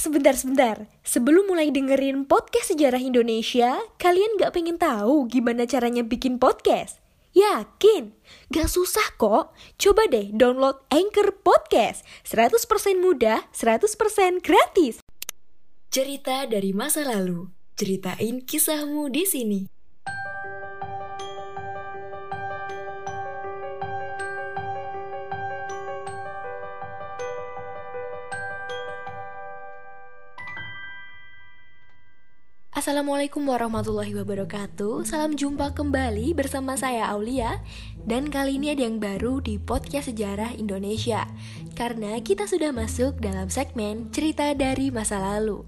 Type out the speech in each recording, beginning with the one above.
sebentar-sebentar. Sebelum mulai dengerin podcast sejarah Indonesia, kalian gak pengen tahu gimana caranya bikin podcast? Yakin? Gak susah kok. Coba deh download Anchor Podcast. 100% mudah, 100% gratis. Cerita dari masa lalu. Ceritain kisahmu di sini. Assalamualaikum warahmatullahi wabarakatuh. Salam jumpa kembali bersama saya Aulia. Dan kali ini ada yang baru di podcast sejarah Indonesia. Karena kita sudah masuk dalam segmen cerita dari masa lalu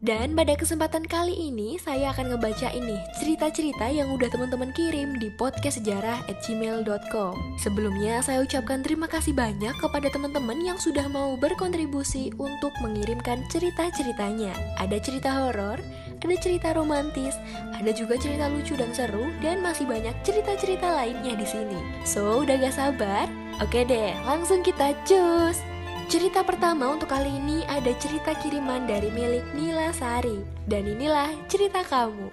dan pada kesempatan kali ini saya akan ngebaca ini cerita-cerita yang udah teman-teman kirim di podcast sejarah at gmail.com Sebelumnya saya ucapkan terima kasih banyak kepada teman-teman yang sudah mau berkontribusi untuk mengirimkan cerita-ceritanya Ada cerita horor, ada cerita romantis, ada juga cerita lucu dan seru Dan masih banyak cerita-cerita lainnya di sini So udah gak sabar? Oke deh, langsung kita cus! Cerita pertama untuk kali ini ada cerita kiriman dari milik Nila Sari. Dan inilah cerita kamu.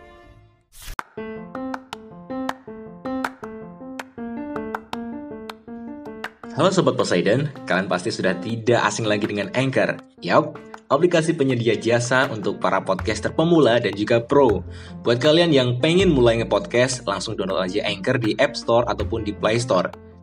Halo Sobat Poseidon, kalian pasti sudah tidak asing lagi dengan Anchor. Yap, aplikasi penyedia jasa untuk para podcaster pemula dan juga pro. Buat kalian yang pengen mulai nge-podcast, langsung download aja Anchor di App Store ataupun di Play Store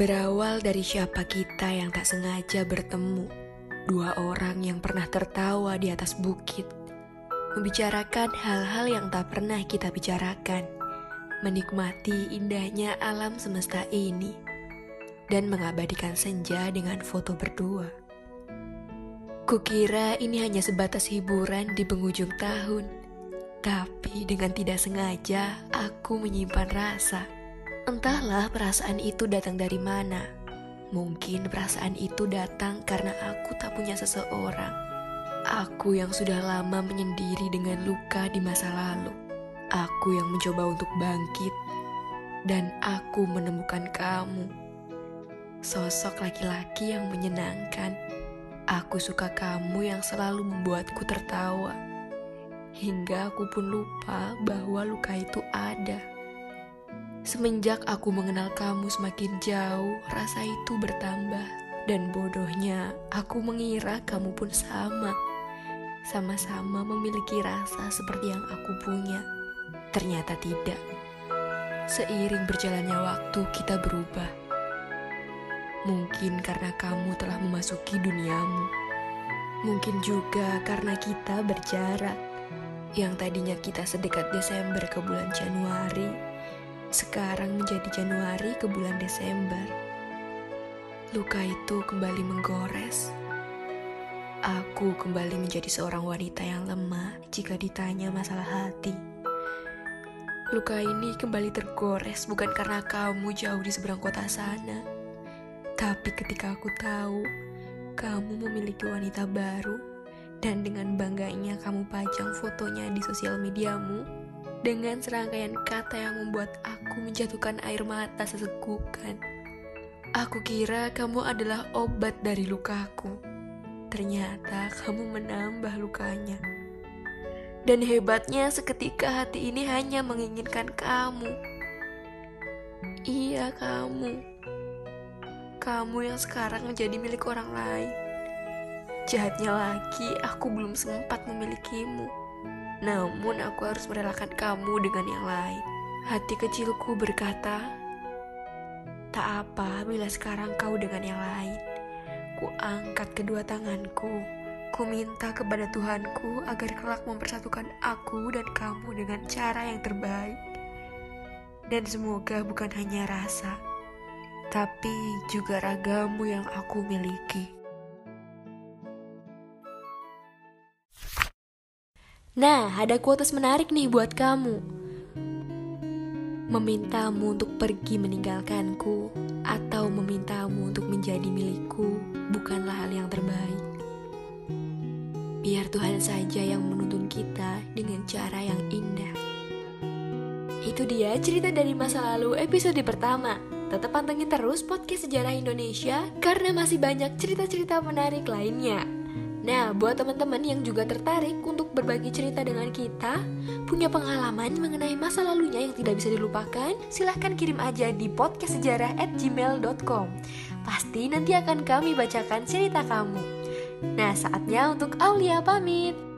Berawal dari siapa kita yang tak sengaja bertemu, dua orang yang pernah tertawa di atas bukit, membicarakan hal-hal yang tak pernah kita bicarakan, menikmati indahnya alam semesta ini, dan mengabadikan senja dengan foto berdua. Kukira ini hanya sebatas hiburan di penghujung tahun, tapi dengan tidak sengaja aku menyimpan rasa. Entahlah perasaan itu datang dari mana. Mungkin perasaan itu datang karena aku tak punya seseorang. Aku yang sudah lama menyendiri dengan luka di masa lalu. Aku yang mencoba untuk bangkit. Dan aku menemukan kamu. Sosok laki-laki yang menyenangkan. Aku suka kamu yang selalu membuatku tertawa. Hingga aku pun lupa bahwa luka itu ada. Semenjak aku mengenal kamu semakin jauh, rasa itu bertambah. Dan bodohnya, aku mengira kamu pun sama. Sama-sama memiliki rasa seperti yang aku punya. Ternyata tidak. Seiring berjalannya waktu, kita berubah. Mungkin karena kamu telah memasuki duniamu. Mungkin juga karena kita berjarak. Yang tadinya kita sedekat Desember ke bulan Januari, sekarang menjadi Januari ke bulan Desember. Luka itu kembali menggores. Aku kembali menjadi seorang wanita yang lemah jika ditanya masalah hati. Luka ini kembali tergores bukan karena kamu jauh di seberang kota sana, tapi ketika aku tahu kamu memiliki wanita baru dan dengan bangganya kamu pajang fotonya di sosial mediamu dengan serangkaian kata yang membuat aku menjatuhkan air mata sesegukan. Aku kira kamu adalah obat dari lukaku. Ternyata kamu menambah lukanya. Dan hebatnya seketika hati ini hanya menginginkan kamu. Iya kamu. Kamu yang sekarang menjadi milik orang lain. Jahatnya lagi, aku belum sempat memilikimu. Namun aku harus merelakan kamu dengan yang lain. Hati kecilku berkata, Tak apa bila sekarang kau dengan yang lain. Ku angkat kedua tanganku. Ku minta kepada Tuhanku agar kelak mempersatukan aku dan kamu dengan cara yang terbaik. Dan semoga bukan hanya rasa, tapi juga ragamu yang aku miliki. Nah, ada quotes menarik nih buat kamu. Memintamu untuk pergi meninggalkanku atau memintamu untuk menjadi milikku bukanlah hal yang terbaik. Biar Tuhan saja yang menuntun kita dengan cara yang indah. Itu dia cerita dari masa lalu episode pertama. Tetap pantengin terus podcast sejarah Indonesia karena masih banyak cerita-cerita menarik lainnya. Nah, buat teman-teman yang juga tertarik untuk berbagi cerita dengan kita, punya pengalaman mengenai masa lalunya yang tidak bisa dilupakan, silahkan kirim aja di podcastsejarah@gmail.com. Pasti nanti akan kami bacakan cerita kamu. Nah, saatnya untuk Aulia pamit.